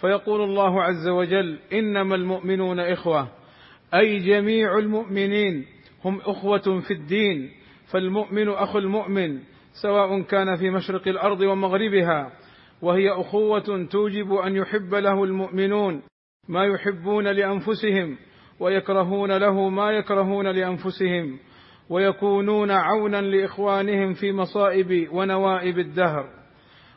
فيقول الله عز وجل إنما المؤمنون إخوة أي جميع المؤمنين هم إخوة في الدين فالمؤمن أخو المؤمن سواء كان في مشرق الأرض ومغربها وهي أخوة توجب أن يحب له المؤمنون ما يحبون لأنفسهم ويكرهون له ما يكرهون لأنفسهم ويكونون عونا لإخوانهم في مصائب ونوائب الدهر.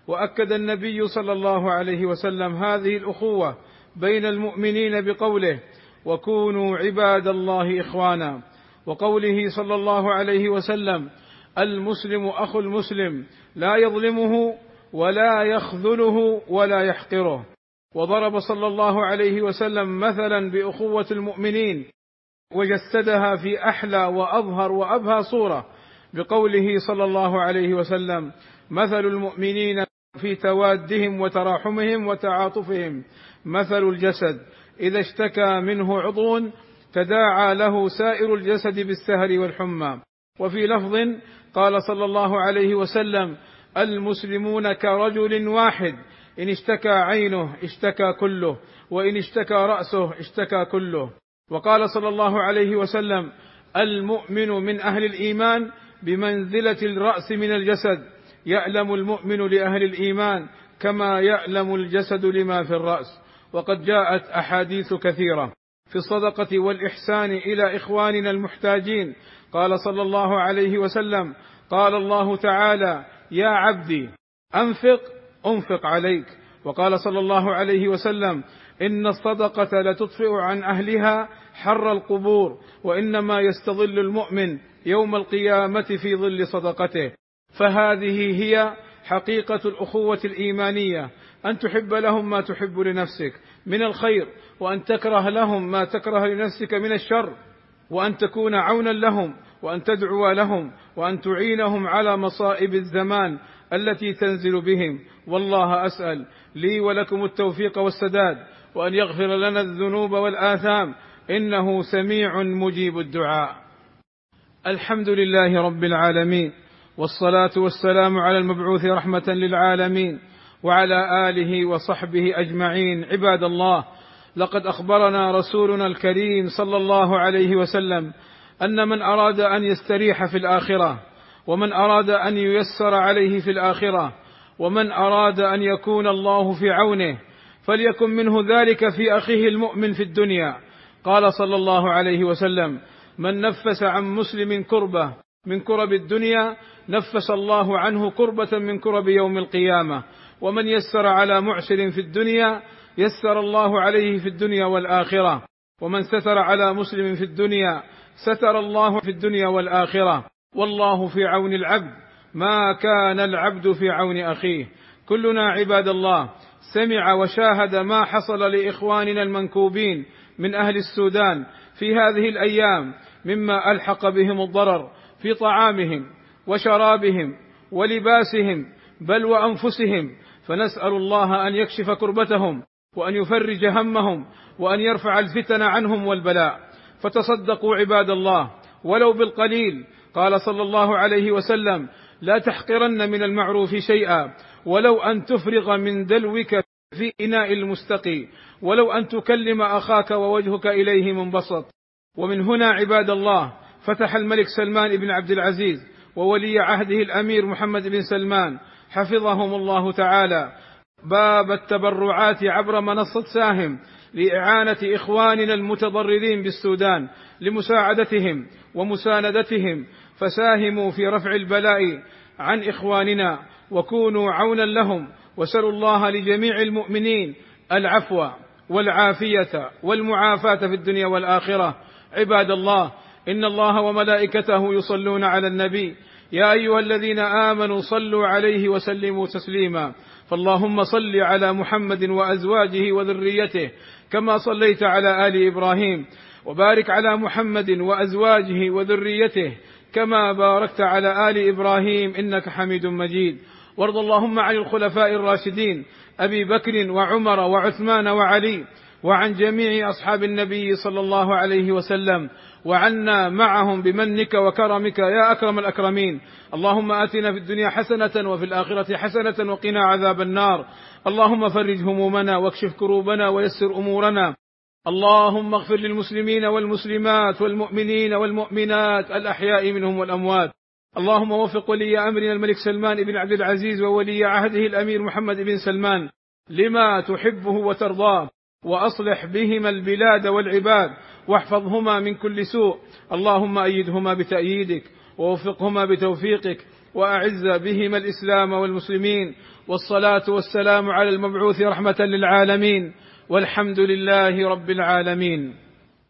وأكد النبي صلى الله عليه وسلم هذه الأخوة بين المؤمنين بقوله وكونوا عباد الله إخوانا. وقوله صلى الله عليه وسلم المسلم أخو المسلم لا يظلمه ولا يخذله ولا يحقره. وضرب صلى الله عليه وسلم مثلا بأخوة المؤمنين وجسدها في أحلى وأظهر وأبهى صورة بقوله صلى الله عليه وسلم مثل المؤمنين في توادهم وتراحمهم وتعاطفهم. مثل الجسد إذا اشتكى منه عضو تداعى له سائر الجسد بالسهر والحمى. وفي لفظ قال صلى الله عليه وسلم المسلمون كرجل واحد إن اشتكى عينه اشتكى كله وإن اشتكى رأسه اشتكى كله. وقال صلى الله عليه وسلم المؤمن من أهل الإيمان بمنزلة الرأس من الجسد يعلم المؤمن لأهل الإيمان كما يعلم الجسد لما في الرأس. وقد جاءت أحاديث كثيرة في الصدقة والإحسان إلى إخواننا المحتاجين. قال صلى الله عليه وسلم قال الله تعالى يا عبدي أنفق أنفق عليك. وقال صلى الله عليه وسلم إن الصدقة لتطفئ عن أهلها حر القبور وإنما يستظل المؤمن يوم القيامة في ظل صدقته. فهذه هي حقيقة الأخوة الإيمانية. أن تحب لهم ما تحب لنفسك من الخير وأن تكره لهم ما تكره لنفسك من الشر وأن تكون عونا لهم وأن تدعو لهم وأن تعينهم على مصائب الزمان التي تنزل بهم. والله أسأل لي ولكم التوفيق والسداد وأن يغفر لنا الذنوب والآثام إنه سميع مجيب الدعاء. الحمد لله رب العالمين والصلاة والسلام على المبعوث رحمة للعالمين وعلى آله وصحبه أجمعين. عباد الله لقد أخبرنا رسولنا الكريم صلى الله عليه وسلم أن من أراد أن يستريح في الآخرة ومن أراد أن ييسر عليه في الآخرة ومن أراد أن يكون الله في عونه فليكن منه ذلك في أخيه المؤمن في الدنيا. قال صلى الله عليه وسلم من نفس عن مسلم كربة من كرب الدنيا نفس الله عنه كربة من كرب يوم القيامة. ومن يسر على معسر في الدنيا يسر الله عليه في الدنيا والآخرة. ومن ستر على مسلم في الدنيا ستر الله في الدنيا والآخرة. والله في عون العبد ما كان العبد في عون أخيه. كلنا عباد الله سمع وشاهد ما حصل لإخواننا المنكوبين. من أهل السودان في هذه الأيام مما ألحق بهم الضرر في طعامهم وشرابهم ولباسهم بل وأنفسهم. فنسأل الله أن يكشف كربتهم وأن يفرج همهم وأن يرفع الفتن عنهم والبلاء. فتصدقوا عباد الله ولو بالقليل. قال صلى الله عليه وسلم لا تحقرن من المعروف شيئا ولو أن تفرغ من دلوك في إناء المستقي ولو أن تكلم أخاك ووجهك إليه منبسط ومن هنا عباد الله فتح الملك سلمان بن عبد العزيز وولي عهده الأمير محمد بن سلمان. حفظهم الله تعالى. باب التبرعات عبر منصة ساهم لإعانة إخواننا المتضررين بالسودان لمساعدتهم ومساندتهم. فساهموا في رفع البلاء عن إخواننا وكونوا عونا لهم وسلوا الله لجميع المؤمنين العفو والعافية والمعافاة في الدنيا والآخرة. عباد الله إن الله وملائكته يصلون على النبي. يا أيها الذين آمنوا صلوا عليه وسلموا تسليما. فاللهم صل على محمد وأزواجه وذريته كما صليت على آل إبراهيم. وبارك على محمد وأزواجه وذريته كما باركت على آل إبراهيم. إنك حميد مجيد. وارض اللهم عن الخلفاء الراشدين أبي بكر وعمر وعثمان وعلي وعن جميع أصحاب النبي صلى الله عليه وسلم وعنا معهم بمنك وكرمك يا أكرم الأكرمين. اللهم آتنا في الدنيا حسنة وفي الآخرة حسنة وقنا عذاب النار. اللهم فرج همومنا واكشف كروبنا ويسر أمورنا. اللهم اغفر للمسلمين والمسلمات والمؤمنين والمؤمنات الأحياء منهم والأموات. اللهم وفق ولي أمرنا الملك سلمان بن عبد العزيز وولي عهده الأمير محمد بن سلمان لما تحبه وترضاه وأصلح بهما البلاد والعباد واحفظهما من كل سوء. اللهم أيدهما بتأييدك ووفقهما بتوفيقك وأعز بهما الإسلام والمسلمين. والصلاة والسلام على المبعوث رحمة للعالمين. والحمد لله رب العالمين.